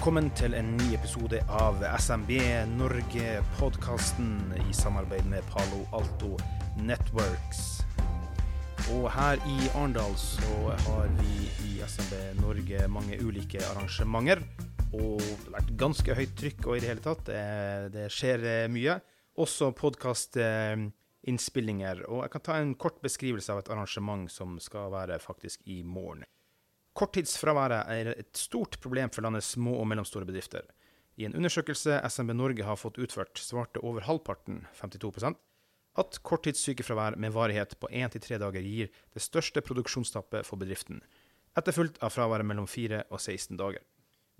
velkommen til en ny episode av SMB Norge-podkasten i samarbeid med Palo Alto Networks. Og her i Arendal så har vi i SMB Norge mange ulike arrangementer. Og det har vært ganske høyt trykk og i det hele tatt. Det, skjer eh, mye. Også podkastinnspillinger. Og jeg kan ta en kort beskrivelse av et arrangement som skal være faktisk i morgen. Korttidsfraværet er et stort problem for landets små og mellomstore bedrifter. I en undersøkelse SMB Norge har fått utført, svarte over halvparten, 52% at korttidssykefravær med varighet på 1-3 dager gir det største produksjonstappet for bedriften, etterfulgt av fraværet mellom 4 og 16 dager.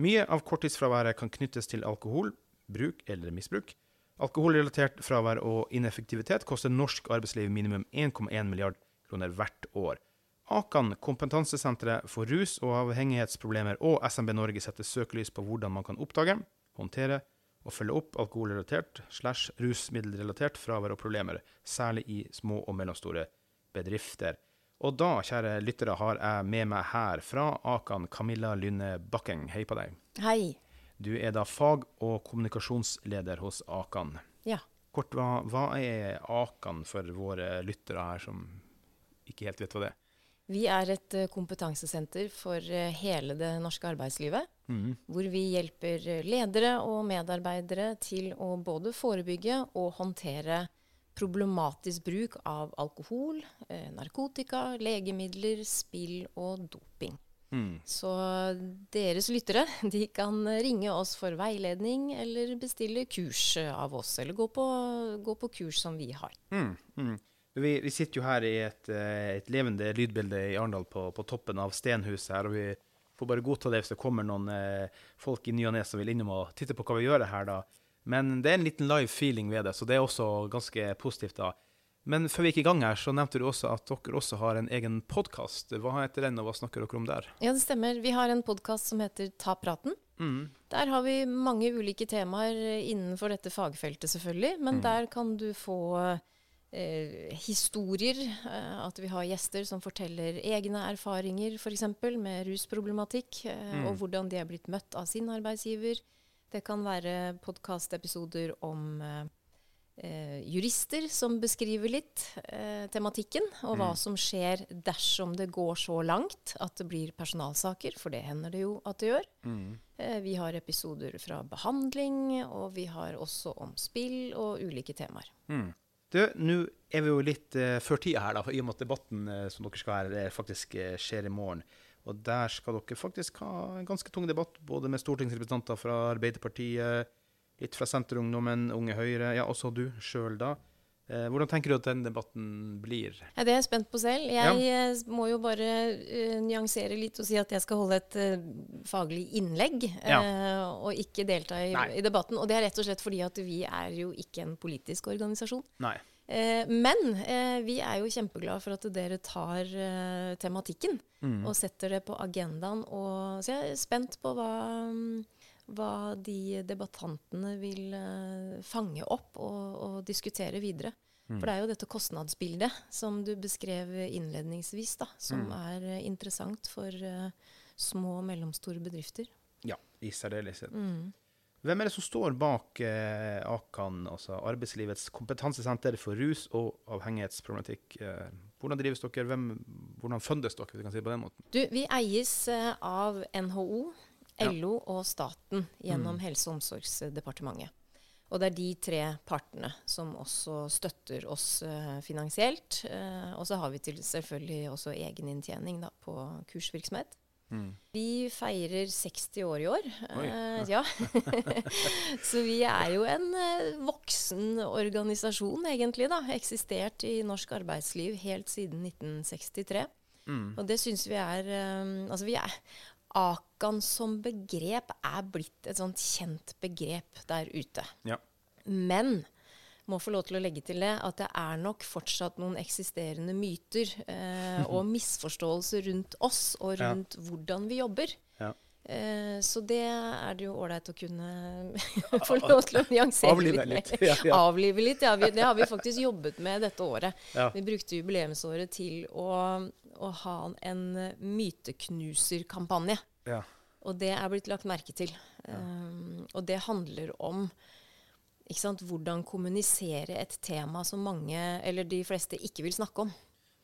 Mye av korttidsfraværet kan knyttes til alkohol, bruk eller misbruk. Alkoholrelatert fravær og ineffektivitet koster norsk arbeidsliv minimum 1,1 milliard kroner hvert år. Akan kompetansesenteret for rus- og avhengighetsproblemer og SMB Norge setter søkelys på hvordan man kan oppdage, håndtere og følge opp alkoholrelatert slash rusmiddelrelatert fravær og problemer, særlig i små og mellomstore bedrifter. Og da, kjære lyttere, har jeg med meg her fra Akan Camilla Lynne Bakkeng. Hei på deg. Hei. Du er da fag- og kommunikasjonsleder hos Akan. Ja. Kort, hva, hva er Akan for våre lyttere her som ikke helt vet hva det er? Vi er et eh, kompetansesenter for eh, hele det norske arbeidslivet. Mm. Hvor vi hjelper eh, ledere og medarbeidere til å både forebygge og håndtere problematisk bruk av alkohol, narkotika, legemidler, spill og doping. Mm. Så deres lyttere de kan ringe oss for veiledning eller bestille kurs av oss, eller gå på, gå på kurs som vi har. Mm. Vi, vi sitter jo her i et, eh, et levende lydbilde i Arendal på, på toppen av Stenhuset her, og vi får bare godta det hvis det kommer noen eh, folk i ny og ne som vil innom og titte på hva vi gjør her, da. Men det er en liten live feeling ved det, så det er også ganske positivt, da. Men før vi gikk i gang her, så nevnte du også at dere også har en egen podkast. Hva heter den, og hva snakker dere om der? Ja, det stemmer. Vi har en podkast som heter Ta praten. Mm. Der har vi mange ulike temaer innenfor dette fagfeltet, selvfølgelig. Men der kan du få eh, historier. Eh, at vi har gjester som forteller egne erfaringer, f.eks. med rusproblematikk. Eh, Og hvordan de er blitt møtt av sin arbeidsgiver. Det kan være podkastepisoder om eh, eh, jurister som beskriver litt eh, tematikken, og hva som skjer dersom det går så langt at det blir personalsaker, for det hender det jo at det gjør. Eh, vi har episoder fra behandling, og vi har også om spill og ulike temaer. Du, nå er vi jo litt uh, før tida her, da, i og med at debatten uh, som dere skal ha, her, faktisk uh, skjer i morgen. Og der skal dere faktisk ha en ganske tung debatt, både med stortingsrepresentanter fra Arbeiderpartiet, litt fra Senterungdommen, Unge Høyre, ja, også du sjøl, da. Eh, hvordan tenker du at den debatten blir? Ja, det er jeg spent på selv. Jeg ja. må jo bare uh, nyansere litt og si at jeg skal holde et uh, faglig innlegg, eh, og ikke delta i, i debatten. Og det er rett og slett fordi at vi er jo ikke en politisk organisasjon. Nei. Eh, men eh, vi er jo kjempeglade for at dere tar eh, tematikken Mm. og setter det på agendaen. Og, så jeg er spent på hva, mm, hva de debattantene vil eh, fange opp og, og diskutere videre. For det er jo dette kostnadsbildet som du beskrev innledningsvis, da, som er eh, interessant for uh, små og mellomstore bedrifter. Ja, i særdeleshet. Hvem er det som står bak eh, Akan, altså Arbeidslivets kompetansesenter for rus- og avhengighetsproblematikk? Eh, hvordan drives dere? Hvem, hvordan fundes dere, vi kan si det på den måten? Du, vi eies eh, av NHO. LO og staten gjennom Helse- og omsorgsdepartementet. Og det er de tre partene som også støtter oss uh, finansielt. Uh, og så har vi til selvfølgelig også egeninntjening da, på kursvirksomhet. Vi feirer 60 år i år. Oi. Eh, ja. Så vi er jo en voksen organisasjon, egentlig. da. Eksistert i norsk arbeidsliv helt siden 1963. Og det syns vi er um, Altså, vi er Akan som begrep er blitt et sånt kjent begrep der ute. Ja. Men må få lov til å legge til det at det er nok fortsatt noen eksisterende myter eh, og misforståelser rundt oss og Ja. rundt hvordan vi jobber. Ja. Eh, så det er det jo ålreit å kunne få lov til å nyansere Avlive litt. litt. Ja, ja. Avlive litt, ja. Vi, det har vi faktisk jobbet med dette året. Ja. Vi brukte jubileumsåret til å, å ha en myteknuserkampanje. Ja. Og det er blitt lagt merke til. Um, og det handler om ikke sant, hvordan kommunisere et tema som mange, eller de fleste, ikke vil snakke om.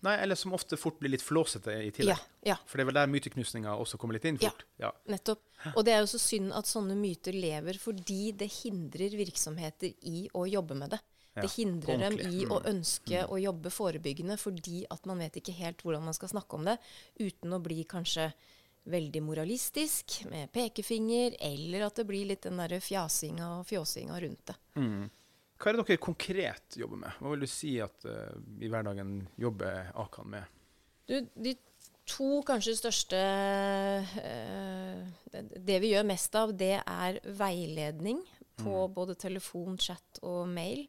Nei, eller som ofte fort blir litt flåsete i Ja, tillegg. ja, For det er vel der myteknusninga også kommer litt inn fort. Ja. nettopp. Og det er jo så synd at sånne myter lever fordi det hindrer virksomheter i å jobbe med det. Ja, Det hindrer dem i å ønske å jobbe forebyggende fordi at man vet ikke helt hvordan man skal snakke om det uten å bli kanskje veldig moralistisk med pekefinger, eller at det blir litt den derre fjasinga og fjåsinga rundt det. Hva er det dere konkret jobber med? Hva vil du si at uh, i hverdagen jobber Akan med? Du, de to kanskje største uh, det, vi gjør mest av, det er veiledning på både telefon, chat og mail.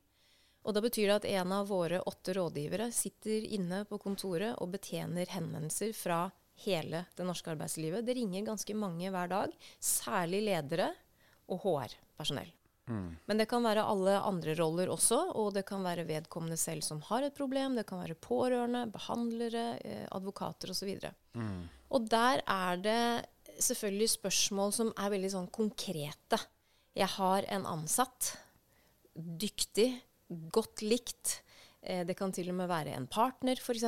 Og da betyr det at en av våre åtte rådgivere sitter inne på kontoret og betjener henvendelser fra hele det norske arbeidslivet. Det ringer ganske mange hver dag, særlig ledere og HR-personell. Men det kan være alle andre roller også, og det kan være vedkommende selv som har et problem. Det kan være pårørende, behandlere, eh, advokater osv. Og, og der er det selvfølgelig spørsmål som er veldig sånn konkrete. Jeg har en ansatt, dyktig, godt likt. Eh, det kan til og med være en partner, f.eks.,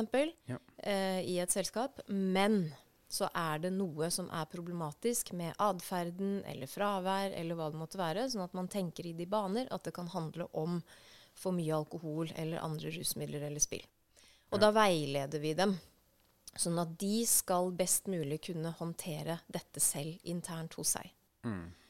Ja. eh, i et selskap. Men så er det noe som er problematisk med atferden eller fravær eller hva det måtte være, sånn at man tenker i de baner at det kan handle om for mye alkohol eller andre rusmidler eller spill. Og da veileder vi dem, sånn at de skal best mulig kunne håndtere dette selv internt hos seg.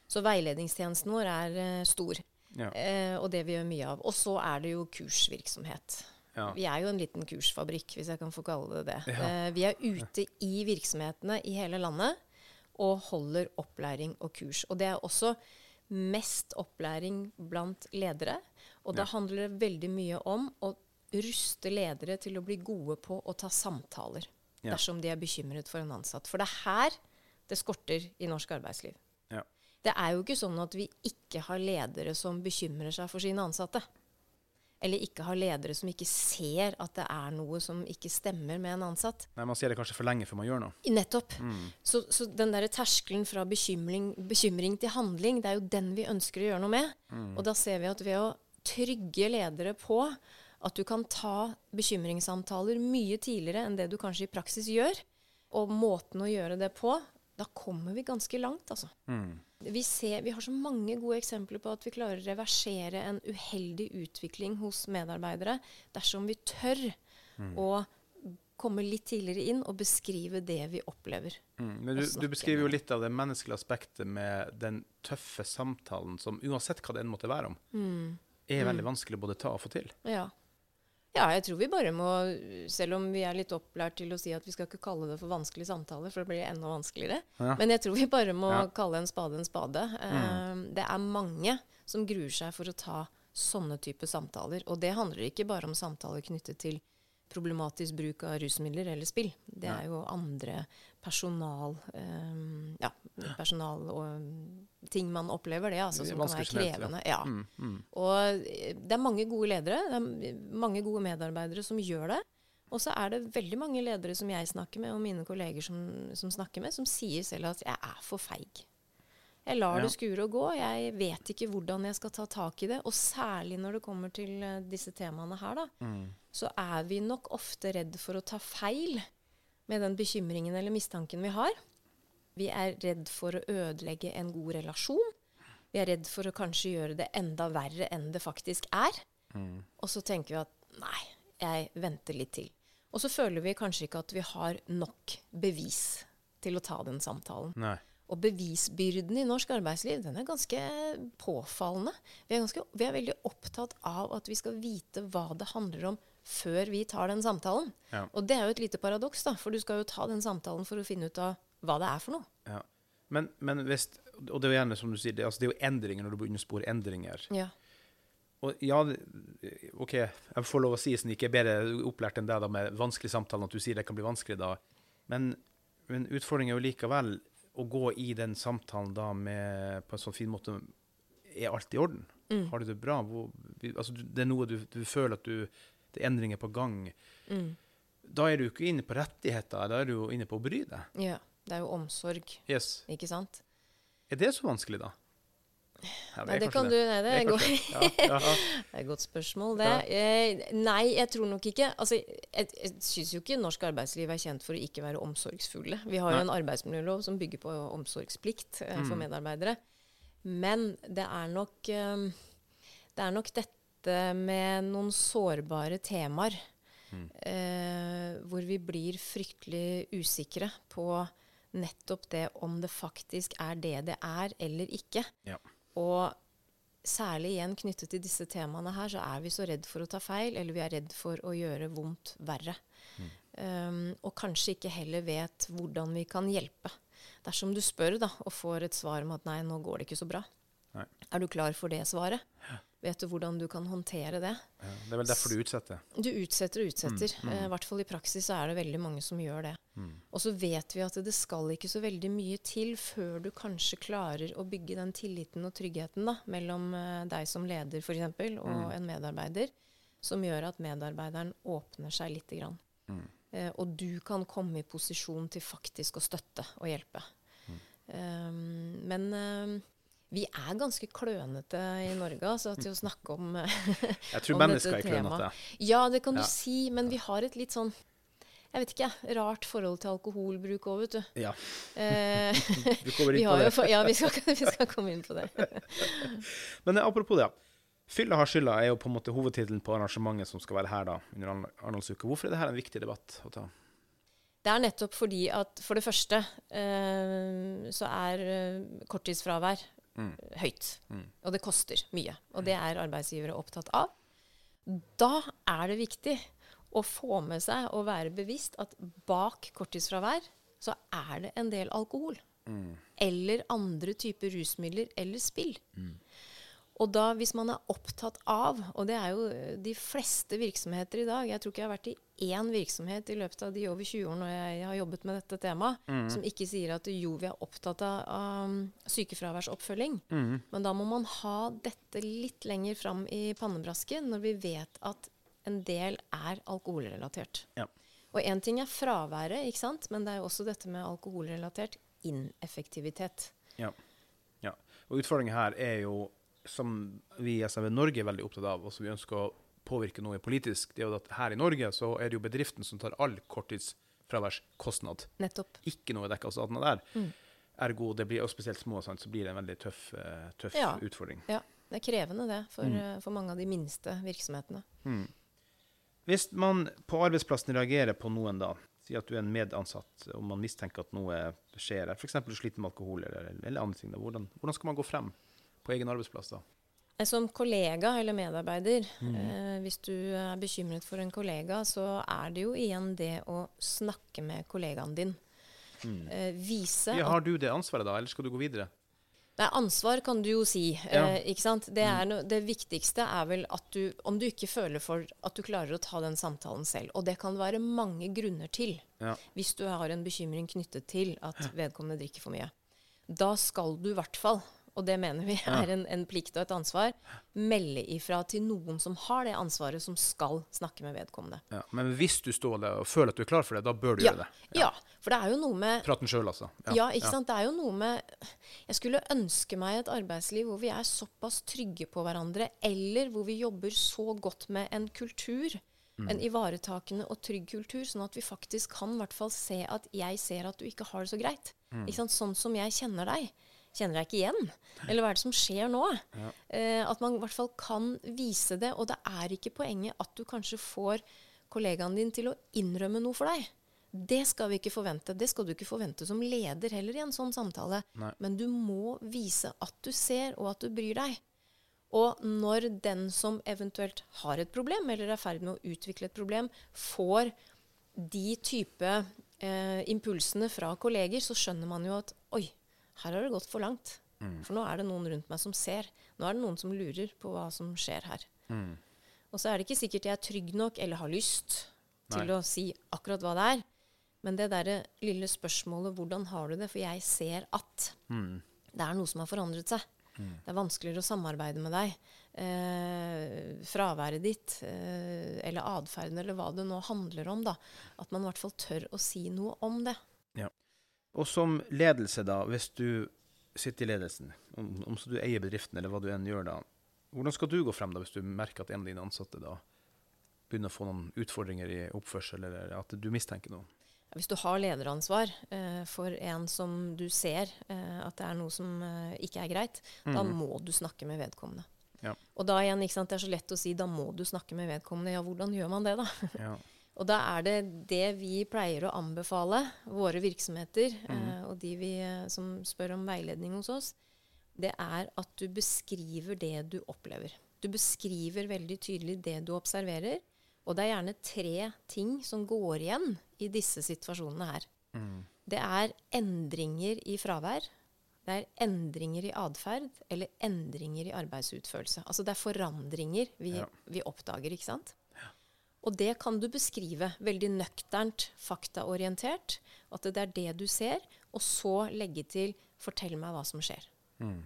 Så veiledningstjenesten vår er uh, stor, Ja. eh, og det vi gjør mye av. Og så er det jo kursvirksomhet. Ja. Vi er jo en liten kursfabrikk, hvis jeg kan få kalle det det. Ja. Eh, vi er ute i virksomhetene i hele landet og holder opplæring og kurs. Og det er også mest opplæring blant ledere. Og da handler det veldig mye om å ruste ledere til å bli gode på å ta samtaler dersom de er bekymret for en ansatt. For det er her det skorter i norsk arbeidsliv. Det er jo ikke sånn at vi ikke har ledere som bekymrer seg for sine ansatte. Eller ikke har ledere som ikke ser at det er noe som ikke stemmer med en ansatt. Nei, Man ser det kanskje for lenge før man gjør noe. Nettopp. Så, så den der terskelen fra bekymring, bekymring til handling, det er jo den vi ønsker å gjøre noe med. Og da ser vi at ved å trygge ledere på at du kan ta bekymringssamtaler mye tidligere enn det du kanskje i praksis gjør, og måten å gjøre det på, da kommer vi ganske langt, altså. Vi, ser, vi har så mange gode eksempler på at vi klarer å reversere en uheldig utvikling hos medarbeidere dersom vi tør å komme litt tidligere inn og beskrive det vi opplever. Mm. Men du, du beskriver jo litt av det menneskelige aspektet med den tøffe samtalen som uansett hva det enn måtte være om, Mm. er veldig vanskelig både ta og få til. Ja. Ja, jeg tror vi bare må, selv om vi er litt opplært til å si at vi skal ikke kalle det for vanskelige samtaler, for det blir enda vanskeligere, Ja. men jeg tror vi bare må Ja. kalle en spade en spade. Mm. det er mange som gruer seg for å ta sånne type samtaler, og det handler ikke bare om samtaler knyttet til problematisk bruk av rusmidler eller spill. Det er jo andre personal, um, ja, personal og um, ting man opplever det, altså, som kan være krevende. Ja. Mm, mm. Og eh, det er mange gode ledere, det er mange gode medarbeidere som gjør det. Og så er det veldig mange ledere som jeg snakker med, og mine kolleger som, som snakker med, som sier selv at 'jeg er for feig'. Jeg lar Ja. det skure og gå. Jeg vet ikke hvordan jeg skal ta tak i det. Og særlig når det kommer til eh, disse temaene her, da, Mm. så er vi nok ofte redd for å ta feil med den bekymringen eller mistanken vi har. Vi er redd for å ødelegge en god relasjon. Vi er redd for å kanskje gjøre det enda verre enn det faktisk er. Mm. Og så tenker vi at nei, jeg venter litt til. Og så føler vi kanskje ikke at vi har nok bevis til å ta den samtalen. Nei. Og bevisbyrden i norsk arbeidsliv den er ganske påfallende. Vi er, ganske, vi er veldig opptatt av at vi skal vite hva det handler om før vi tar den samtalen. Ja. Og det er jo et lite paradoks, da, for du skal jo ta den samtalen for å finne ut av hva det er for noe. Ja. Men, men hvis Og det er jo gjerne som du sier, det, altså det er jo endringer når du begynner å spore endringer. Ja. Og ja, OK, jeg får lov å si, siden jeg ikke er bedre opplært enn deg da, med vanskelig samtale, at du sier det kan bli vanskelig da. Men, men utfordringen er jo likevel å gå i den samtalen da med, på en sånn fin måte Er alt i orden? Mm. Har du det bra? Hvor, altså, det er noe du, du føler at du Det er endringer på gang. Mm. Da er du ikke inne på rettigheter, da er du jo inne på å bry deg. ja. Det er jo omsorg, Yes. ikke sant? Er det så vanskelig, da? Ja, Nei, det kan du Nei, det er, Det er godt, det. Det er et godt spørsmål, det. Eh, nei, jeg tror nok ikke Altså, jeg, jeg syns jo ikke norsk arbeidsliv er kjent for å ikke være omsorgsfulle. Vi har jo en arbeidsmiljølov som bygger på omsorgsplikt eh, for Mm. medarbeidere. Men det er nok eh, Det er nok dette med noen sårbare temaer Mm. eh, hvor vi blir fryktelig usikre på nettopp det om det faktisk er det det er, eller ikke. Ja. Og særlig igjen knyttet til disse temaene her, så er vi så redd for å ta feil, eller vi er redd for å gjøre vondt verre. Um, og kanskje ikke heller vet hvordan vi kan hjelpe. Dersom du spør da, og får et svar om at nei, nå går det ikke så bra, Nei. er du klar for det svaret? Vet du hvordan du kan håndtere det? Ja, det er vel derfor du utsetter. Du utsetter og utsetter. Mm, mm. Eh, I hvert fall i praksis så er det veldig mange som gjør det. Mm. Og så vet vi at det skal ikke så veldig mye til før du kanskje klarer å bygge den tilliten og tryggheten da, mellom eh, deg som leder f.eks. og Mm. en medarbeider, som gjør at medarbeideren åpner seg lite grann. Mm. Eh, og du kan komme i posisjon til faktisk å støtte og hjelpe. Mm. Um, men um, vi er ganske klønete i Norge altså, til å snakke om Jeg tror Om mennesker dette er klønete. Ja, det kan du Ja. si, men vi har et litt sånn jeg vet ikke, rart forhold til alkoholbruk òg, vet du. Ja, Eh, du kommer vi inn på jo, det. ja, vi skal, vi skal komme inn på det. Men eh, apropos det. Fylla har skylda er jo på en måte hovedtittelen på arrangementet som skal være her da, under Arendalsuka. Hvorfor er dette en viktig debatt å ta? Det er nettopp fordi at for det første eh, så er eh, korttidsfravær Mm. høyt. Mm. Og det koster mye. Og det er arbeidsgivere opptatt av. Da er det viktig å få med seg og være bevisst at bak korttidsfravær så er det en del alkohol. Mm. Eller andre typer rusmidler eller spill. Og da, hvis man er opptatt av, og det er jo eh, de fleste virksomheter i dag Jeg tror ikke jeg har vært i én virksomhet i løpet av de over 20 årene når jeg har jobbet med dette temaet, Mm. som ikke sier at jo, vi er opptatt av, av sykefraværsoppfølging. Mm. Men da må man ha dette litt lenger fram i pannebrasken når vi vet at en del er alkoholrelatert. Ja. Og én ting er fraværet, ikke sant? men det er jo også dette med alkoholrelatert ineffektivitet. Ja. ja. Og utfordringen her er jo, som vi i SV Norge er veldig opptatt av, og som vi ønsker å påvirke noe politisk, det er jo at her i Norge så er det jo bedriften som tar all korttidsfraværskostnad. Nettopp. Ikke noe dekka av staten der. Mm. Ergo, det blir, og spesielt små, sant, så blir det en veldig tøff, eh, tøff Ja. utfordring. Ja, det er krevende det for, Mm. eh, for mange av de minste virksomhetene. Mm. Hvis man på arbeidsplassen reagerer på noen da, si at du er en medansatt, og man mistenker at noe skjer, f.eks. sliter med alkohol eller, eller andre ting, da, hvordan, hvordan skal man gå frem på egen arbeidsplass da? Eh, Som kollega eller medarbeider, Mm. eh, hvis du er bekymret for en kollega, så er det jo igjen det å snakke med kollegaen din. Mm. Eh, vise Ja, har du det ansvaret da, eller skal du gå videre? Nei, ansvar kan du jo si. Ja. Mm. Eh, ikke sant? Det, er no, det viktigste er vel at du, om du ikke føler for at du klarer å ta den samtalen selv. Og det kan være mange grunner til, Ja. hvis du har en bekymring knyttet til at vedkommende drikker for mye. Da skal du i hvert fall, og det mener vi er en, en plikt og et ansvar, melde ifra til noen som har det ansvaret, som skal snakke med vedkommende. Ja. Men hvis du står der og føler at du er klar for det, da bør du Ja. gjøre det. Ja, for det er jo noe med Praten sjøl, altså. Ja, ikke sant? Det er jo noe med Jeg skulle ønske meg et arbeidsliv hvor vi er såpass trygge på hverandre, eller hvor vi jobber så godt med en kultur, en ivaretakende og trygg kultur, sånn at vi faktisk kan i hvert fall se at jeg ser at du ikke har det så greit. Ikke sant? Sånn som jeg kjenner deg. Kjenner deg ikke igjen? Eller hva er det som skjer nå? Ja. Eh, at man i hvert fall kan vise det. Og det er ikke poenget at du kanskje får kollegaen din til å innrømme noe for deg. Det skal vi ikke forvente. Det skal du ikke forvente som leder heller i en sånn samtale. Nei. Men du må vise at du ser, og at du bryr deg. Og når den som eventuelt har et problem, eller er i ferd med å utvikle et problem, får de type eh, impulsene fra kolleger, så skjønner man jo at her har det gått for langt. For nå er det noen rundt meg som ser. Nå er det noen som lurer på hva som skjer her. Mm. Og så er det ikke sikkert jeg er trygg nok eller har lyst til å si akkurat hva det er. Men det derre lille spørsmålet 'hvordan har du det?' For jeg ser at Mm. det er noe som har forandret seg. Det er vanskeligere å samarbeide med deg. Eh, fraværet ditt, eh, eller atferden, eller hva det nå handler om. da. At man i hvert fall tør å si noe om det. Og som ledelse, da, hvis du sitter i ledelsen, om, om så du eier bedriften, eller hva du enn gjør da, hvordan skal du gå frem da, hvis du merker at en av dine ansatte da begynner å få noen utfordringer i oppførsel, eller at du mistenker noe? Hvis du har lederansvar eh, for en som du ser eh, at det er noe som eh, ikke er greit, da Mhm. må du snakke med vedkommende. Ja. Og da igjen, ikke sant, det er så lett å si da må du snakke med vedkommende. Ja, hvordan gjør man det, da? Ja. Og da er det det vi pleier å anbefale våre virksomheter, mm. eh, og de vi, eh, som spør om veiledning hos oss, det er at du beskriver det du opplever. Du beskriver veldig tydelig det du observerer. Og det er gjerne tre ting som går igjen i disse situasjonene her. Mm. Det er endringer i fravær. Det er endringer i atferd eller endringer i arbeidsutførelse. Altså det er forandringer vi, Ja. vi oppdager, ikke sant? Og det kan du beskrive veldig nøkternt, faktaorientert. At det er det du ser, og så legge til 'fortell meg hva som skjer'. Mm.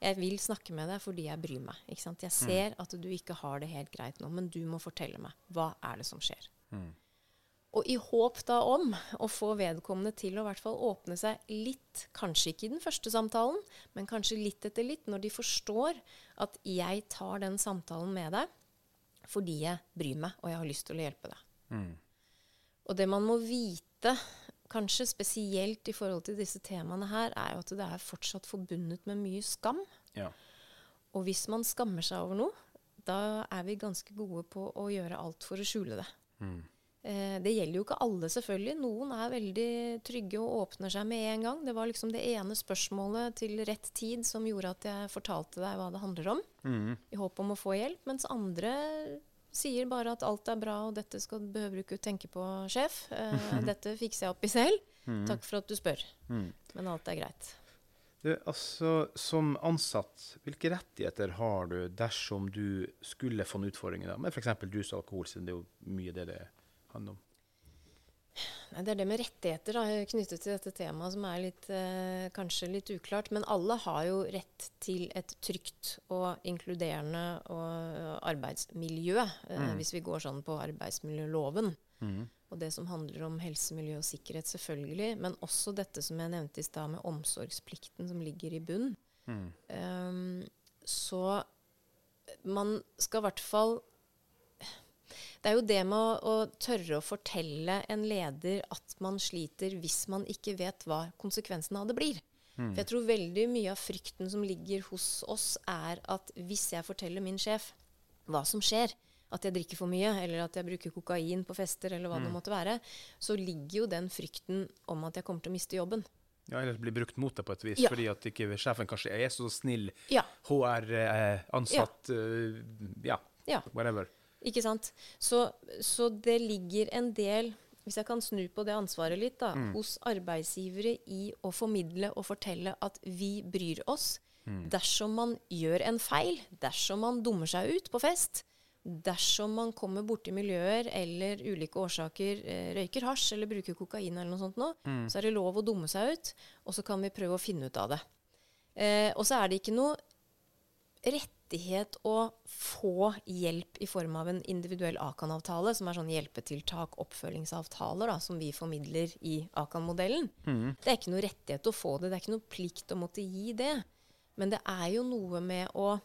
Jeg vil snakke med deg fordi jeg bryr meg. Jeg ser at du ikke har det helt greit nå, men du må fortelle meg. Hva er det som skjer? Mm. Og i håp da om å få vedkommende til å i hvert fall åpne seg litt, kanskje ikke i den første samtalen, men kanskje litt etter litt, når de forstår at jeg tar den samtalen med deg fordi jeg bryr meg, og jeg har lyst til å hjelpe deg. Mm. Og det man må vite, kanskje spesielt i forhold til disse temaene her, er jo at det er fortsatt forbundet med mye skam. Ja. Og hvis man skammer seg over noe, da er vi ganske gode på å gjøre alt for å skjule det. Mm. Eh, det gjelder jo ikke alle, selvfølgelig. Noen er veldig trygge og åpner seg med en gang. Det var liksom det ene spørsmålet til rett tid som gjorde at jeg fortalte deg hva det handler om, Mm. i håp om å få hjelp. Mens andre sier bare at alt er bra, og dette skal, behøver du ikke tenke på, sjef. Eh, dette fikser jeg opp i selv. Takk for at du spør. Mm. Men alt er greit. Du, altså, som ansatt, hvilke rettigheter har du dersom du skulle få en utfordring da, med f.eks. rus og alkohol, siden det er jo mye det det handler om? Det er det med rettigheter da, knyttet til dette temaet som er litt, eh, kanskje litt uklart. Men alle har jo rett til et trygt og inkluderende og arbeidsmiljø, eh, hvis vi går sånn på arbeidsmiljøloven. Mm. Og det som handler om helse, miljø og sikkerhet, selvfølgelig. Men også dette som jeg nevnte i stad, med omsorgsplikten som ligger i bunn. Mm. Um, så man skal i hvert fall Det er jo det med å, å tørre å fortelle en leder at man sliter hvis man ikke vet hva konsekvensene av det blir. Mm. For jeg tror veldig mye av frykten som ligger hos oss, er at hvis jeg forteller min sjef hva som skjer, at jeg drikker for mye, eller at jeg bruker kokain på fester, eller hva det måtte være, så ligger jo den frykten om at jeg kommer til å miste jobben. Ja, eller bli brukt mot deg på et vis, Ja. fordi at ikke sjefen kanskje er så snill, Ja. HR-ansatt, eh, ja, Ja. whatever. Ikke sant? Så, så det ligger en del, hvis jeg kan snu på det ansvaret litt, da, hos arbeidsgivere i å formidle og fortelle at vi bryr oss. Dersom man gjør en feil, dersom man dummer seg ut på fest, dersom man kommer borti miljøer eller ulike årsaker eh, røyker hasj eller bruker kokain eller noe sånt nå, så er det lov å dumme seg ut, og så kan vi prøve å finne ut av det. Eh, og så er det ikke noe rettighet å få hjelp i form av en individuell Akan-avtale, som er sånn hjelpetiltak, oppfølgingsavtaler, da, som vi formidler i Akan-modellen. Det er ikke noe rettighet å få det, det er ikke noe plikt å måtte gi det. Men det er jo noe med å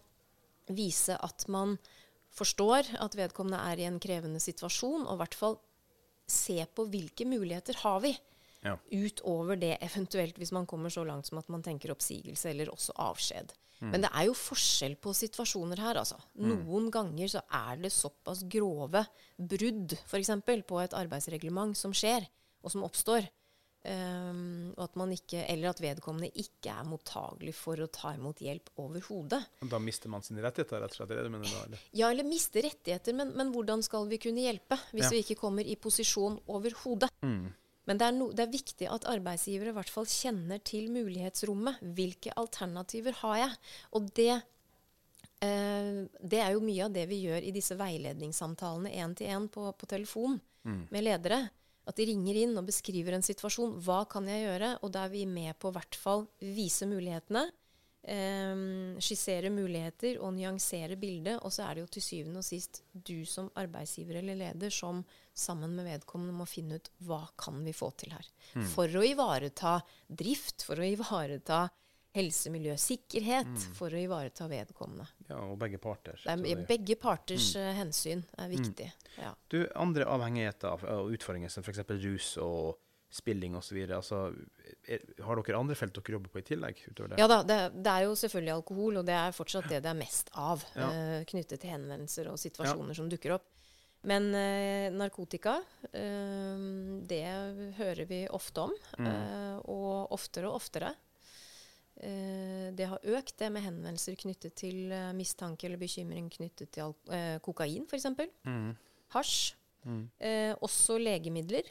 vise at man forstår at vedkommende er i en krevende situasjon, og i hvert fall se på hvilke muligheter har vi Ja. utover det eventuelt hvis man kommer så langt som at man tenker oppsigelse eller også avskjed. Men det er jo forskjell på situasjoner her, altså. Noen ganger så er det såpass grove brudd, f.eks. på et arbeidsreglement som skjer, og som oppstår. Um, at man ikke, eller at vedkommende ikke er mottagelig for å ta imot hjelp overhodet. Da mister man sine rettigheter, rett og slett? Det mener du, eller? Ja, eller mister rettigheter, men, men, hvordan skal vi kunne hjelpe hvis Ja. vi ikke kommer i posisjon overhodet? Mm. Men det er, no, det er viktig at arbeidsgivere i hvert fall kjenner til mulighetsrommet. Hvilke alternativer har jeg? Og det, eh, det er jo mye av det vi gjør i disse veiledningssamtalene én til én på, på telefon med ledere. At de ringer inn og beskriver en situasjon. Hva kan jeg gjøre? Og da er vi med på å hvert fall vise mulighetene. Um, skissere muligheter og nyansere bildet. Og så er det jo til syvende og sist du som arbeidsgiver eller leder som sammen med vedkommende må finne ut hva kan vi få til her. For å ivareta drift, for å ivareta helse, miljø, sikkerhet, for å ivareta vedkommende. Ja, og begge parter. Er, begge parters mm. hensyn er viktig. Ja. Du, andre avhengigheter og utfordringer, som f.eks. rus og spilling osv. Altså, er- har dere andre felt dere jobber på i tillegg? utover det? Ja da, det, det er jo selvfølgelig alkohol, og det er fortsatt det det er mest av. Ja. uh, knyttet til henvendelser og situasjoner som dukker opp. Men eh, narkotika, eh, det hører vi ofte om. Mm. eh, og oftere og oftere. Eh, det har økt, det med henvendelser knyttet til eh, mistanke eller bekymring knyttet til eh, kokain, f.eks. Mm. Hasj. Mm. Eh, også legemidler.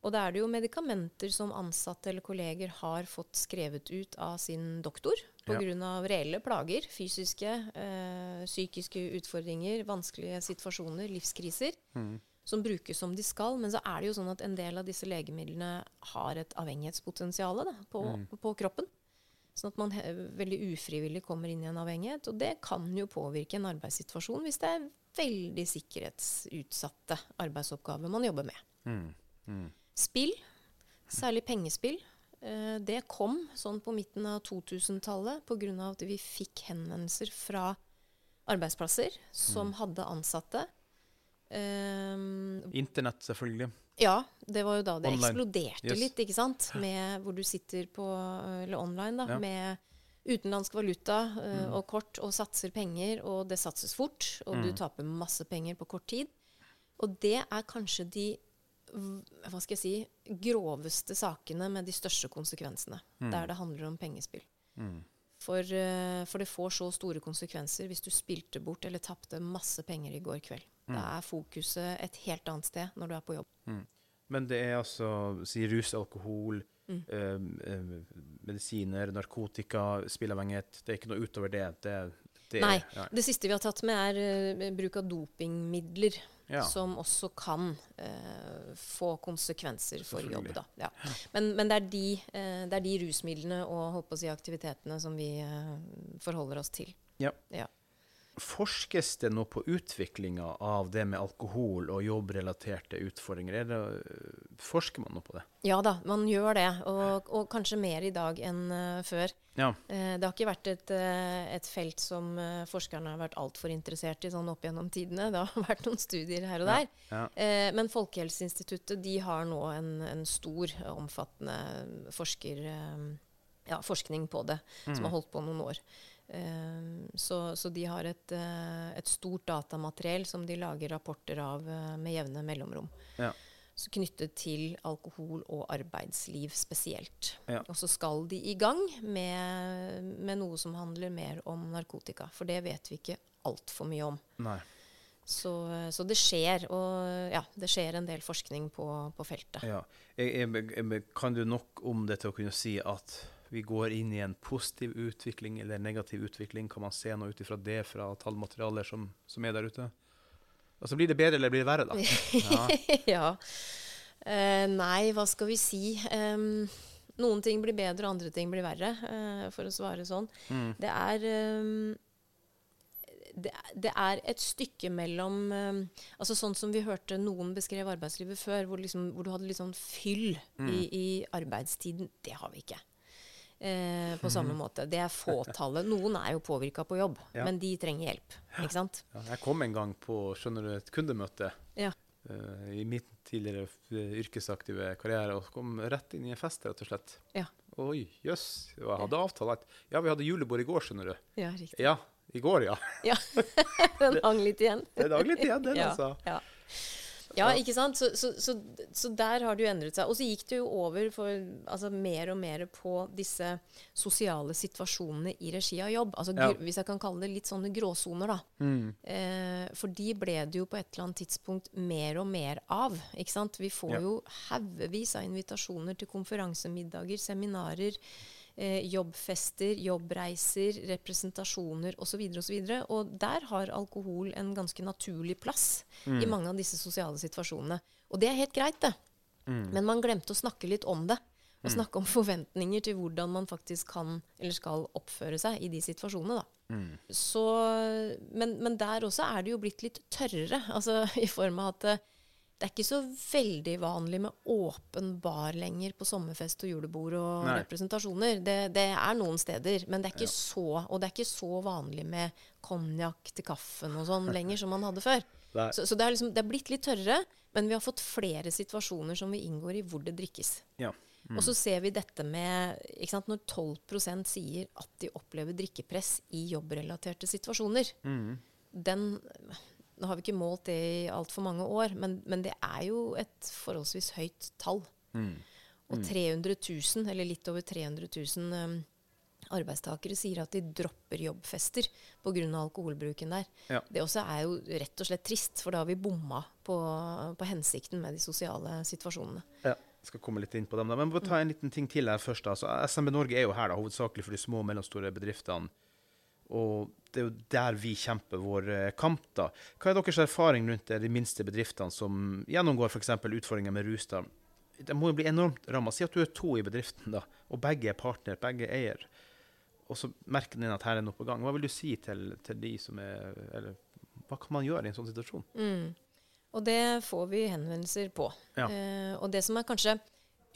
Og da er det jo medikamenter som ansatte eller kolleger har fått skrevet ut av sin doktor. Pga. av reelle plager. Fysiske, øh, psykiske utfordringer, vanskelige situasjoner, livskriser. Mm. Som brukes som de skal. Men så er det jo sånn at en del av disse legemidlene har et avhengighetspotensial på, Mm. på kroppen. Sånn at man veldig ufrivillig kommer inn i en avhengighet. Og det kan jo påvirke en arbeidssituasjon hvis det er veldig sikkerhetsutsatte arbeidsoppgaver man jobber med. Mm. Mm. Spill, særlig pengespill, det kom sånn på midten av 2000-tallet pga. at vi fikk henvendelser fra arbeidsplasser som hadde ansatte. Um, Internett, selvfølgelig. ja, det var jo da det Online. eksploderte Yes. litt, ikke sant? Med hvor du sitter på, eller online, da, Ja. med utenlandsk valuta eh, og kort, og satser penger, og det satses fort, og du taper masse penger på kort tid. Og det er kanskje de hva skal jeg si, groveste sakene med de største konsekvensene. Der det handler om pengespill. Mm. For, eh, for det får så store konsekvenser hvis du spilte bort eller tapte masse penger i går kveld. Da er fokuset et helt annet sted når du er på jobb. Men det er altså si rus, alkohol, Mm. eh, eh, medisiner, narkotika, spilleavhengighet. Det er ikke noe utover det. det, det Nei. Det siste vi har tatt med, er uh, bruk av dopingmidler. Ja. Som også kan eh, få konsekvenser for jobb. Da. Ja. Men, men det, er de, eh, det er de rusmidlene og si, aktivitetene som vi eh, forholder oss til. Ja. Ja. Forskes det nå på utviklinga av det med alkohol og jobbrelaterte utfordringer? Er det, forsker man nå på det? Ja da, man gjør det. Og, og kanskje mer i dag enn eh, før. Ja. Eh, det har ikke vært et, eh, et felt som eh, forskerne har vært altfor interessert i sånn opp gjennom tidene. Det har vært noen studier her og der. ja. Ja. men Folkehelseinstituttet de har nå en, en stor, eh, omfattende forsker, eh, ja, forskning på det, Mm. som har holdt på noen år. Eh, så, så de har et, eh, et stort datamateriell som de lager rapporter av eh, med jevne mellomrom. Ja. Så knyttet til alkohol og arbeidsliv spesielt. Ja. Og så skal de i gang med, med noe som handler mer om narkotika. For det vet vi ikke altfor mye om. Så, så det skjer, og ja, det skjer en del forskning på, på feltet. Ja. Jeg, jeg, jeg, kan du nok om det til å kunne si at vi går inn i en positiv utvikling eller en negativ utvikling? Kan man se noe ut ifra det fra tallmaterialer som, som er der ute? Altså Blir det bedre eller blir det verre, da? Ja. ja. Uh, nei, hva skal vi si? Um, noen ting blir bedre, andre ting blir verre, uh, for å svare sånn. Mm. Det er um, det, det er et stykke mellom um, altså Sånn som vi hørte noen beskrev arbeidslivet før, hvor, liksom, hvor du hadde litt sånn fyll i, i arbeidstiden. Det har vi ikke. Eh, på samme måte. Det er fåtallet. Noen er jo påvirka på jobb, Ja. men de trenger hjelp. Ikke sant? Ja, jeg kom en gang på skjønner du, et kundemøte Ja. uh, i min tidligere eh, yrkesaktive karriere og kom rett inn i en fest, rett og slett. Ja. Oi, jøss. Og Jeg hadde avtale at ja, vi hadde julebord i går, skjønner du. ja, riktig. Ja, i går, ja. Ja. Den hang litt igjen. Den hang litt igjen, den, altså. Ja. Ja, ikke sant? Så, så, så, så, der har det jo endret seg. Og så gikk det jo over for altså, mer og mer på disse sosiale situasjonene i regi av jobb. Altså, ja. Hvis jeg kan kalle det litt sånne gråsoner, da. Mm. Eh, for de ble det jo på et eller annet tidspunkt mer og mer av. ikke sant? Vi får ja. jo haugevis av invitasjoner til konferansemiddager, seminarer eh, jobbfester, jobbreiser, representasjoner osv. Og, så videre, og, og der har alkohol en ganske naturlig plass mm. i mange av disse sosiale situasjonene. Og det er helt greit, det. Mm. Men man glemte å snakke litt om det. Og mm. snakke om forventninger til hvordan man faktisk kan eller skal oppføre seg i de situasjonene. da. Mm. Så, men, men, der også er det jo blitt litt tørrere, altså i form av at det er ikke så veldig vanlig med åpen bar lenger på sommerfest og julebord og Nei. representasjoner. Det, det, er noen steder, men det er ikke ja. så Og det er ikke så vanlig med konjakk til kaffen og sånn lenger som man hadde før. Så, så det, er liksom, det, er blitt litt tørrere, men vi har fått flere situasjoner som vi inngår i hvor det drikkes. Ja. Mm. Og så ser vi dette med sant, Når 12% sier at de opplever drikkepress i jobbrelaterte situasjoner, mm. den nå har vi ikke målt det i altfor mange år, men, men, det er jo et forholdsvis høyt tall. Mm. Og 300 mm. 000, eller litt over 300 000 um, arbeidstakere sier at de dropper jobbfester pga. alkoholbruken der. Ja. Det også er jo rett og slett trist, for da har vi bomma på, på hensikten med de sosiale situasjonene. Ja, jeg skal komme litt inn på dem. da. Men vi må ta en liten ting til her først. Altså, SMB Norge er jo her da, hovedsakelig for de små og mellomstore bedriftene. Og det er jo der vi kjemper vår eh, kamp. da. Hva er deres erfaring rundt de minste bedriftene som gjennomgår f.eks. utfordringer med rus? da? Det må jo bli enormt ramma. Si at du er to i bedriften, da, og begge er partner, begge eier. Og så merker den at her er noe på gang. Hva vil du si til, til de som er Eller hva kan man gjøre i en sånn situasjon? Mm. Og det får vi henvendelser på. Ja. Eh, og det som er kanskje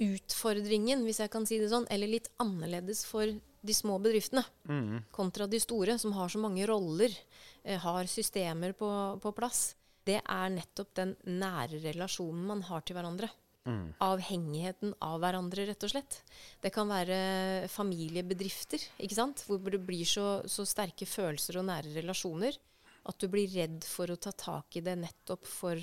utfordringen, hvis jeg kan si det sånn, eller litt annerledes for de små bedriftene mm. kontra de store, som har så mange roller, eh, har systemer på, på, plass, det er nettopp den nære relasjonen man har til hverandre. Mm. Avhengigheten av hverandre, rett og slett. Det kan være familiebedrifter, ikke sant? hvor det blir så, så sterke følelser og nære relasjoner at du blir redd for å ta tak i det nettopp for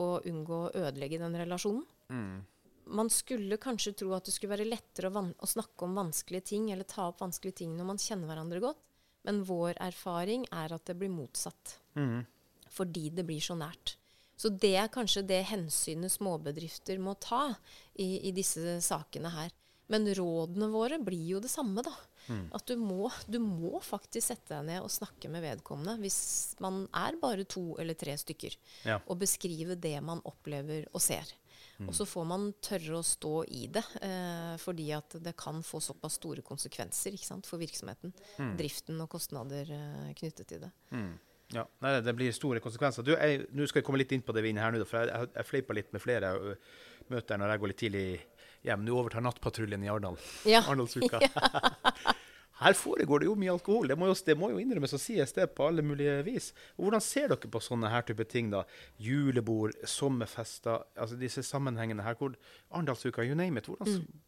å unngå å ødelegge den relasjonen. Mm man skulle kanskje tro at det skulle være lettere å, å, snakke om vanskelige ting eller ta opp vanskelige ting når man kjenner hverandre godt, men vår erfaring er at det blir motsatt. Mm. Fordi det blir så nært. Så det er kanskje det hensynet småbedrifter må ta i, i disse sakene her. Men rådene våre blir jo det samme, da. Mm. At du må, du må, faktisk sette deg ned og snakke med vedkommende hvis man er bare to eller tre stykker. Ja. Og beskrive det man opplever og ser. Mm. Og så får man tørre å stå i det, eh, fordi at det kan få såpass store konsekvenser sant, for virksomheten. Mm. Driften og kostnader eh, knyttet til det. Mm. Ja, nei, Det blir store konsekvenser. Du, jeg, nå skal jeg komme litt inn på det vi er inne her nå, for jeg, jeg, jeg fleipa litt med flere møter når jeg går litt tidlig hjem. Nå overtar Nattpatruljen i Arendal. Ja. Arendalsuka. Her foregår det jo mye alkohol. Det må jo, det må jo innrømmes og sies det på alle mulige vis. Og hvordan ser dere på sånne her type ting? da? Julebord, sommerfester, altså disse sammenhengene her. hvor Arendalsuka, you name it. Hvordan, mm.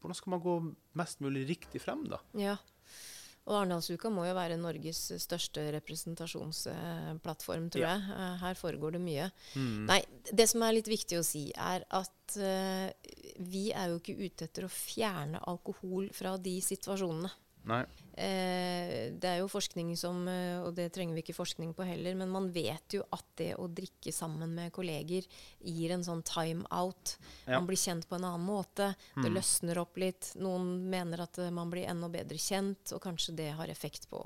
hvordan, skal man gå mest mulig riktig frem, da? Ja. Og Arendalsuka må jo være Norges største representasjonsplattform, tror ja. jeg. Eh, her foregår det mye. Mm. Nei, det som er litt viktig å si, er at uh, vi er jo ikke ute etter å fjerne alkohol fra de situasjonene. Eh, det er jo forskning som, eh, og det trenger vi ikke forskning på heller, men man vet jo at det å drikke sammen med kolleger gir en sånn time out. Ja. Man blir kjent på en annen måte. Mm. Det løsner opp litt. Noen mener at uh, man blir enda bedre kjent, og kanskje det har effekt på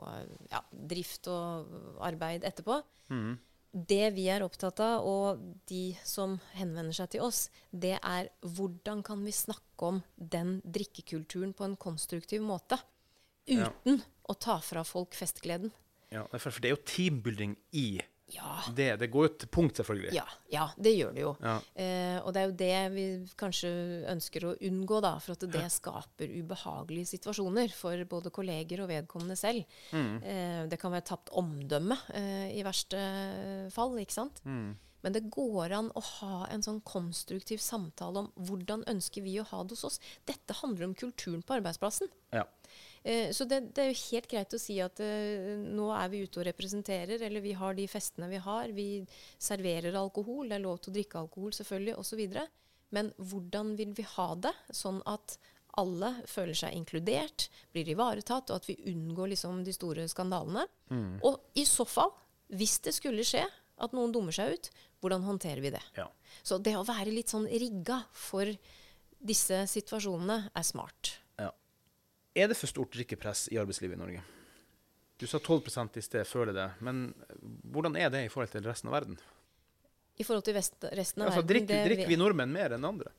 ja, drift og arbeid etterpå. Mm. Det vi er opptatt av, og de som henvender seg til oss, det er hvordan kan vi snakke om den drikkekulturen på en konstruktiv måte uten å ta fra folk festgleden. Ja, for det er jo teambuilding i ja. det. Det går jo til punkt, selvfølgelig. Ja, ja det gjør det jo. Ja. Eh, og det er jo det vi kanskje ønsker å unngå, da, for at det skaper ubehagelige situasjoner for både kolleger og vedkommende selv. Mm. Eh, det kan være tapt omdømme eh, i verste fall, ikke sant. Mm. Men det går an å ha en sånn konstruktiv samtale om hvordan ønsker vi å ha det hos oss. Dette handler om kulturen på arbeidsplassen. Ja. Eh, så det, det, er jo helt greit å si at eh, nå er vi ute og representerer, eller vi har de festene vi har. Vi serverer alkohol, det er lov til å drikke alkohol selvfølgelig, osv. Men hvordan vil vi ha det, sånn at alle føler seg inkludert, blir ivaretatt, og at vi unngår liksom de store skandalene? Mm. Og i så fall, hvis det skulle skje at noen dummer seg ut, hvordan håndterer vi det? Ja. Så det å være litt sånn rigga for disse situasjonene er smart. Ja. Er det for stort drikkepress i arbeidslivet i Norge? Du sa 12 i sted, føler det. Men hvordan er det i forhold til resten av verden? I forhold til resten av altså, verden? Drikker, drikker vi nordmenn mer enn andre?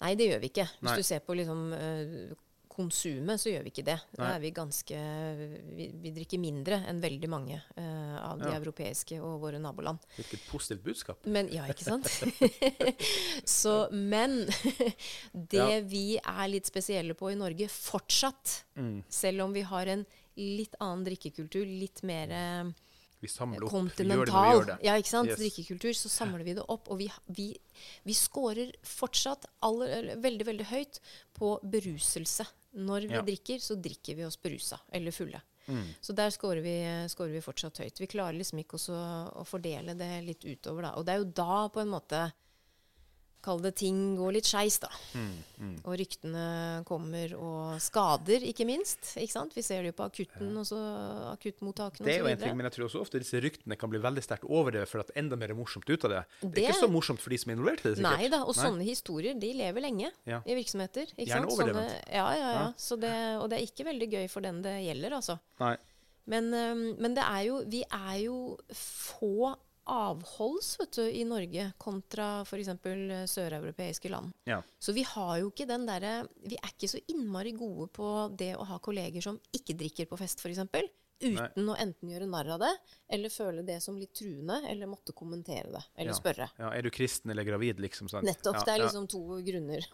Nei, det gjør vi ikke. Hvis Nei. du ser på liksom, uh, konsumet, så gjør vi ikke det. Da er vi ganske vi, vi, drikker mindre enn veldig mange uh, av de ja. europeiske og våre naboland. Hvilket positivt budskap. Men, ja, ikke sant? så, men det ja. vi er litt spesielle på i Norge fortsatt, mm. selv om vi har en litt annen drikkekultur, litt mer vi samler opp. Kontinental. Vi gjør det, vi gjør det. Ja, ikke sant? Yes. Drikkekultur. Så samler vi det opp. Og vi, vi, vi scorer fortsatt aller, veldig, veldig høyt på beruselse. Når vi ja. drikker, så drikker vi oss berusa eller fulle. Mm. Så der scorer vi, scorer vi, fortsatt høyt. Vi klarer liksom ikke også å fordele det litt utover, da. Og det er jo da på en måte Kall det ting går litt skeis, da. Mm, mm. Og ryktene kommer, og skader, ikke minst. Ikke sant? Vi ser det jo på akutten, også, akuttmottakene Det er jo en ting, men jeg tror også ofte disse ryktene kan bli veldig sterkt overdrevet for at enda mer er morsomt ut av det. Det, det er ikke så morsomt for de som er involvert i det, sikkert. Nei da, og nei. sånne historier de lever lenge ja. i virksomheter. Ikke Gjerne overlevende. Ja, ja, ja. ja. Det, og det er ikke veldig gøy for den det gjelder, altså. Nei. Men, men det er jo Vi er jo få avholds vet du, i Norge kontra f.eks. søreuropeiske land. Ja. Så vi har jo ikke den derre Vi er ikke så innmari gode på det å ha kolleger som ikke drikker på fest, f.eks uten Nei. å enten gjøre narr av det, eller føle det som litt truende, eller måtte kommentere det, eller ja. spørre. Ja, Er du kristen eller gravid, liksom? Sant? Nettopp. Ja, det er liksom to grunner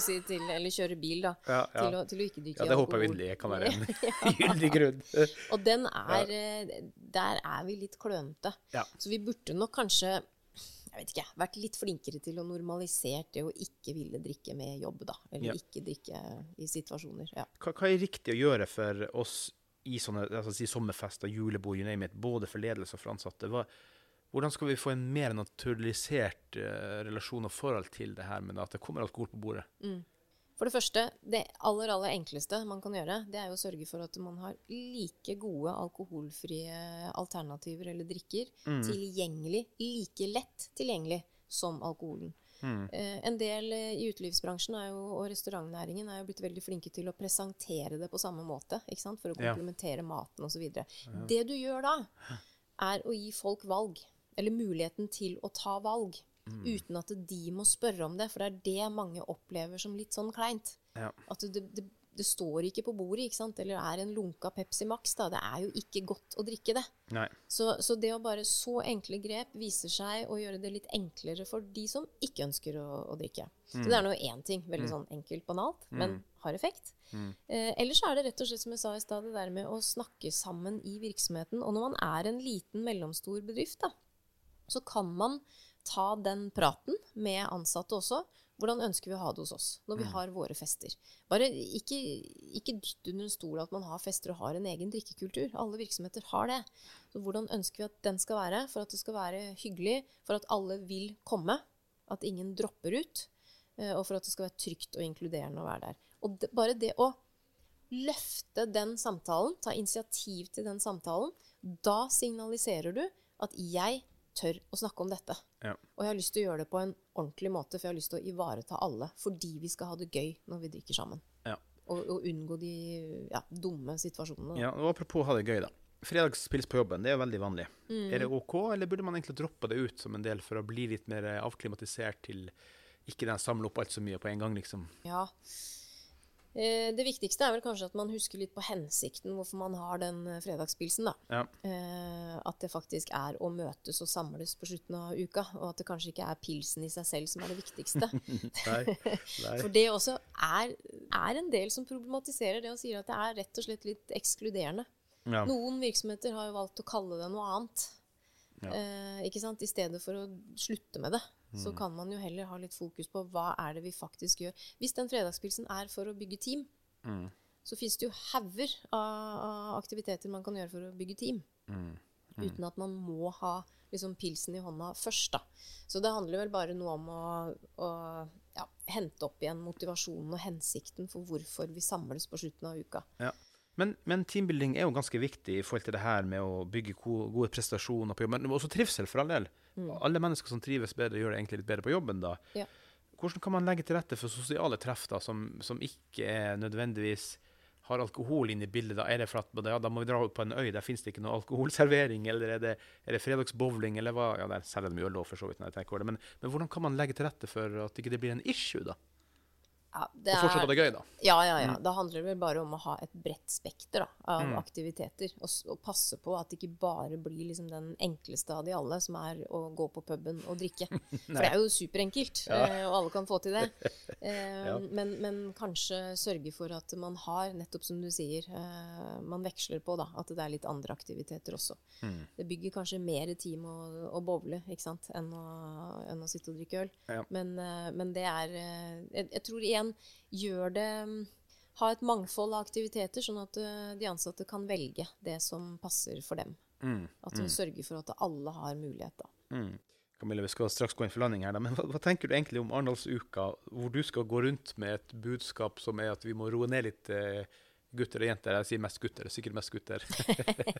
si, til Eller kjøre bil, da. Til å, til, å, ikke drikke alkohol. Ja, det håper jeg virkelig kan være en gyldig grunn. Og den er eh, Der er vi litt klønete. Så vi burde nok kanskje jeg vet ikke, vært litt flinkere til å normalisere det å ikke ville drikke med jobb, da. Eller ja. ikke drikke i situasjoner. Ja. Hva, hva, er riktig å gjøre for oss i sånne altså si sommerfester, julebord, you name it, både for ledelse og for ansatte. Hva, hvordan skal vi få en mer naturalisert uh, relasjon og forhold til det her med at det kommer alkohol på bordet? Mm. For det første, det aller aller enkleste man kan gjøre, det er jo å sørge for at man har like gode alkoholfrie alternativer eller drikker mm. tilgjengelig, like lett tilgjengelig som alkoholen. Mm. Eh, en del eh, i utelivsbransjen jo, og restaurantnæringen er jo blitt veldig flinke til å presentere det på samme måte. For å komplementere ja. maten osv. Ja. Det du gjør da, er å gi folk valg. Eller muligheten til å ta valg. Mm. Uten at de må spørre om det. For det er det mange opplever som litt sånn kleint. Ja. At det, det, det står ikke på bordet, ikke sant? eller er en lunka Pepsi Max. da, Det er jo ikke godt å drikke det. Så, så, det å bare så enkle grep viser seg å gjøre det litt enklere for de som ikke ønsker å, å drikke. Mm. Så det er nå én ting. Veldig mm. sånn enkelt, banalt, mm. men har effekt. Mm. Eh, ellers er det rett og slett som jeg sa i stad, det der med å snakke sammen i virksomheten. Og når man er en liten, mellomstor bedrift, da, så kan man ta den praten med ansatte også. Hvordan ønsker vi å ha det hos oss når vi mm. har våre fester? Bare ikke, ikke dytt under en stol at man har fester og har en egen drikkekultur. Alle virksomheter har det. Så hvordan ønsker vi at den skal være for at det skal være hyggelig, for at alle vil komme, at ingen dropper ut, eh, og for at det skal være trygt og inkluderende å være der. Og det, bare det å løfte den samtalen, ta initiativ til den samtalen, da signaliserer du at jeg tør å snakke om dette. Ja. Og jeg har lyst til å gjøre det på en ordentlig måte, for jeg har lyst til å ivareta alle. Fordi vi skal ha det gøy når vi drikker sammen. Ja. Og, og, unngå de ja, dumme situasjonene. Ja, og Apropos ha det gøy, da. Fredagspils på jobben, det er jo veldig vanlig. Mm. Er det OK, eller burde man egentlig droppe det ut som en del for å bli litt mer avklimatisert til ikke den samle opp alt så mye på en gang, liksom? Ja, Eh, det viktigste er vel kanskje at man husker litt på hensikten hvorfor man har den eh, fredagspilsen. da. Ja. Eh, at det faktisk er å møtes og samles på slutten av uka, og at det kanskje ikke er pilsen i seg selv som er det viktigste. nei, nei. For det også er, er, en del som problematiserer det og sier at det er rett og slett litt ekskluderende. Ja. Noen virksomheter har jo valgt å kalle det noe annet. Ja. Eh, ikke sant? I stedet for å slutte med det så mm. kan man jo heller ha litt fokus på hva er det vi faktisk gjør. Hvis den fredagspilsen er for å bygge team, mm. så fins det jo hauger av, aktiviteter man kan gjøre for å bygge team. Mm. Uten at man må ha liksom, pilsen i hånda først. Da. Så det handler vel bare noe om å, å ja, hente opp igjen motivasjonen og hensikten for hvorfor vi samles på slutten av uka. Ja. Men, men, teambuilding er jo ganske viktig i forhold til det her med å bygge gode prestasjoner på jobben. Men også trivsel, for all del. Mm. Alle mennesker som trives bedre, gjør det egentlig litt bedre på jobben da. Ja. Hvordan kan man legge til rette for sosiale treff da, som, som ikke er nødvendigvis har alkohol inn i bildet, da er det for at ja, da må vi dra ut på en øy, der finnes det ikke noe alkoholservering, eller er det, er det fredagsbowling, eller hva? Ja, der selger de øl òg, for så vidt. når jeg tenker over det. Men, men, hvordan kan man legge til rette for at ikke det blir en issue, da? Ja, det og fortsatt ha det gøy, da. Ja, ja, ja. Mm. Da handler det vel bare om å ha et bredt spekter da, av mm. aktiviteter. Og, og, passe på at det ikke bare blir liksom den enkleste av de alle, som er å gå på puben og drikke. For det er jo superenkelt, ja. Eh, og alle kan få til det. Eh, ja. men, men, kanskje sørge for at man har, nettopp som du sier, eh, man veksler på da, at det er litt andre aktiviteter også. Mm. Det bygger kanskje mer team å, å bowle ikke sant, enn å, enn å sitte og drikke øl. Ja. Men, men, det er jeg, jeg tror igjen igjen gjør det Ha et mangfold av aktiviteter, sånn at uh, de ansatte kan velge det som passer for dem. Mm, at vi mm. sørger for at alle har mulighet, da. Mm. Camilla, vi skal straks gå inn for landing her, da. Men hva, hva, tenker du egentlig om Arendalsuka, hvor du skal gå rundt med et budskap som er at vi må roe ned litt eh, gutter og jenter? Jeg sier mest gutter, sikkert mest gutter.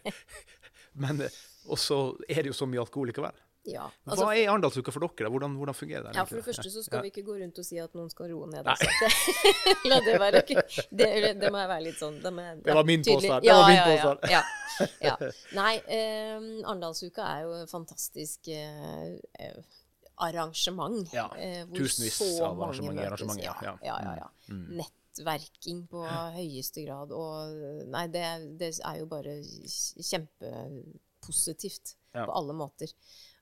Men eh, også er det jo så mye alkohol likevel. Ja, altså, Hva er Arendalsuka for dere? Hvordan, hvordan, fungerer det? Ja, For det første så skal ja. vi ikke gå rundt og si at noen skal roe ned. Altså. La det være det, det, må jeg være litt sånn Det, må, det var min påstand. Ja, ja, ja. Ja, ja, Nei, eh, Arendalsuka er jo et fantastisk eh, arrangement. Ja, eh, Tusenvis av arrangementer. arrangement ja. Ja, ja, ja. Mm. mm. Nettverking på høyeste grad. Og nei, det, det er jo bare kjempepositivt på alle måter.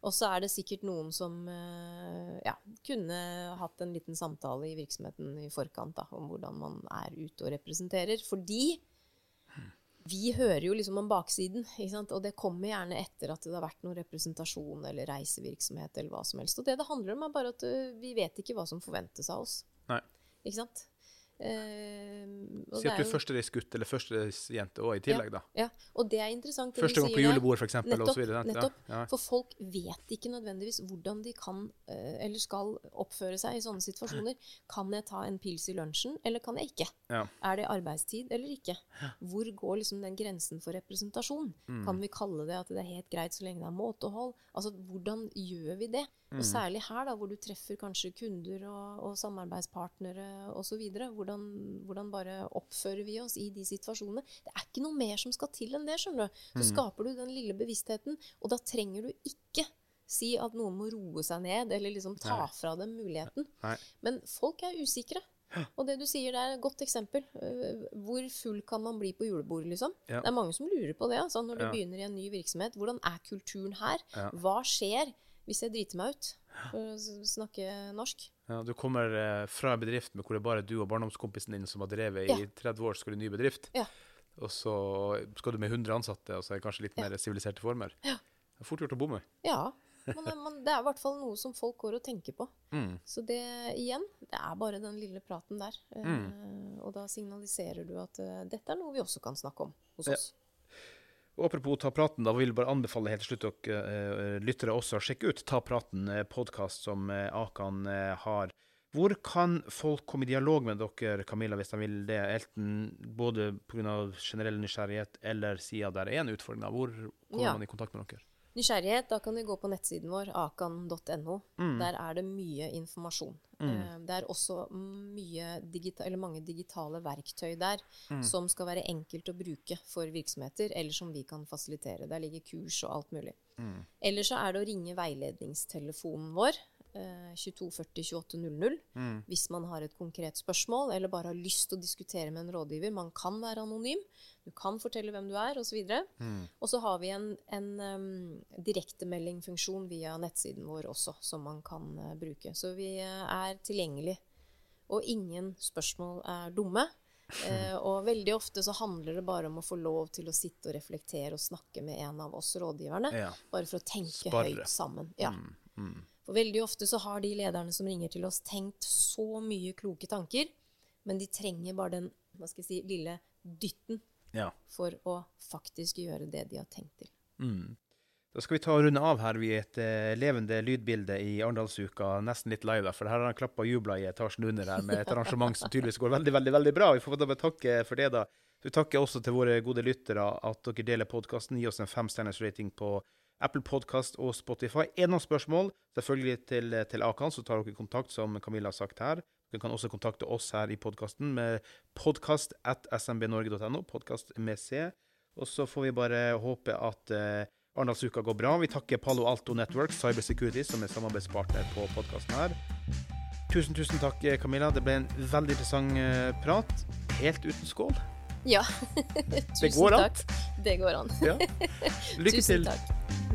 Og så er det sikkert noen som eh, ja, kunne hatt en liten samtale i virksomheten i forkant da, om hvordan man er ute og representerer. Fordi vi hører jo liksom om baksiden, og det kommer gjerne etter at det har vært noen representasjon eller reisevirksomhet eller hva som helst. Og det det handler om, er bare at uh, vi vet ikke hva som forventes av oss. Nei. Ikke sant? Uh, si at du er førstereisgutt eller førstereisjente òg i tillegg, ja, da. Ja, og det er interessant. Første gang på julebord, f.eks. Nettopp. nettopp. Ja, ja. For folk vet ikke nødvendigvis hvordan de kan uh, eller skal oppføre seg i sånne situasjoner. Kan jeg ta en pils i lunsjen, eller kan jeg ikke? Er det arbeidstid eller ikke? Hvor går liksom den grensen for representasjon? Mm. Kan vi kalle det at det er helt greit så lenge det er måtehold? Altså, hvordan gjør vi det? Mm. Og særlig her, da, hvor du treffer kanskje kunder og, og samarbeidspartnere osv. Hvordan, hvordan bare oppfører vi oss i de situasjonene? Det er ikke noe mer som skal til enn det. skjønner du. Så mm. skaper du den lille bevisstheten, og da trenger du ikke si at noen må roe seg ned, eller liksom ta Nei. fra dem muligheten. Nei. Men folk er usikre. Og det du sier, det er et godt eksempel. Øh, hvor full kan man bli på julebordet, liksom? Ja. Det er mange som lurer på det. Altså, når du ja. begynner i en ny virksomhet. Hvordan er kulturen her? Ja. Hva skjer? Hvis jeg driter meg ut, for å snakke norsk. Ja, Du kommer eh, fra en bedrift med hvor det er bare du og barndomskompisen din som har drevet ja. i 30 år, skal du ny bedrift. Ja. Og så skal du med 100 ansatte, og så er det kanskje litt mer siviliserte former. Ja. Det er fort gjort å bomme. Ja, men, eh, men, det er i hvert fall noe som folk går og tenker på. Mm. Så det igjen, det er bare den lille praten der. Mm. Uh, og da signaliserer du at uh, dette er noe vi også kan snakke om hos oss. Og apropos Ta praten, da vil jeg bare anbefale helt til slutt dere uh, lyttere også å sjekke ut Ta praten, uh, podkast som uh, Akan har. Hvor kan folk komme i dialog med dere, Camilla, hvis de vil det? Elten, både pga. generell nysgjerrighet eller sida der er en utfordring. Hvor kommer ja. man i kontakt med dere? Nysgjerrighet, da kan du gå på nettsiden vår, akan.no. Mm. Der er det mye informasjon. Mm. Eh, det er også digita mange digitale verktøy der mm. som skal være enkelt å bruke for virksomheter, eller som vi kan fasilitere. Der ligger kurs og alt mulig. Mm. Eller så er det å ringe veiledningstelefonen vår. 2240 2800 mm. hvis man har et konkret spørsmål eller bare har lyst til å diskutere med en rådgiver. Man kan være anonym. Du kan fortelle hvem du er, osv. Mm. og så har vi en, en um, direktemeldingfunksjon via nettsiden vår også, som man kan uh, bruke. Så vi uh, er tilgjengelig. Og ingen spørsmål er dumme. Uh, og veldig ofte så handler det bare om å få lov til å sitte og reflektere og snakke med en av oss rådgiverne. Ja. Bare for å tenke Sparre. høyt sammen. Ja. Mm. Mm. For veldig ofte så har de lederne som ringer til oss, tenkt så mye kloke tanker, men de trenger bare den hva skal jeg si, lille dytten Ja. for å faktisk gjøre det de har tenkt til. Mm. Da skal vi ta og runde av her ved et uh, levende lydbilde i Arendalsuka, nesten litt live, for her har han klappa og jubla i etasjen under her med et arrangement som tydeligvis går veldig, veldig veldig bra. Vi får bare takke for det, da. Vi takker også til våre gode lyttere at dere deler podkasten. Gi oss en femstjerners rating på Apple Podcast og Spotify. Er det noen spørsmål, selvfølgelig til, til Akan, så tar dere kontakt, som Camilla har sagt her. Dere kan også kontakte oss her i podkasten med podkast at smbnorge.no, podkast med C. Og så får vi bare håpe at eh, Arendalsuka går bra. Vi takker Palo Alto Network Cyber Security, som er samarbeidspartner på podkasten her. Tusen, tusen takk, Camilla. Det ble en veldig interessant eh, prat. Helt uten skål. Ja. An. takk. Det går an. Ja. Lykke Tusen til. takk.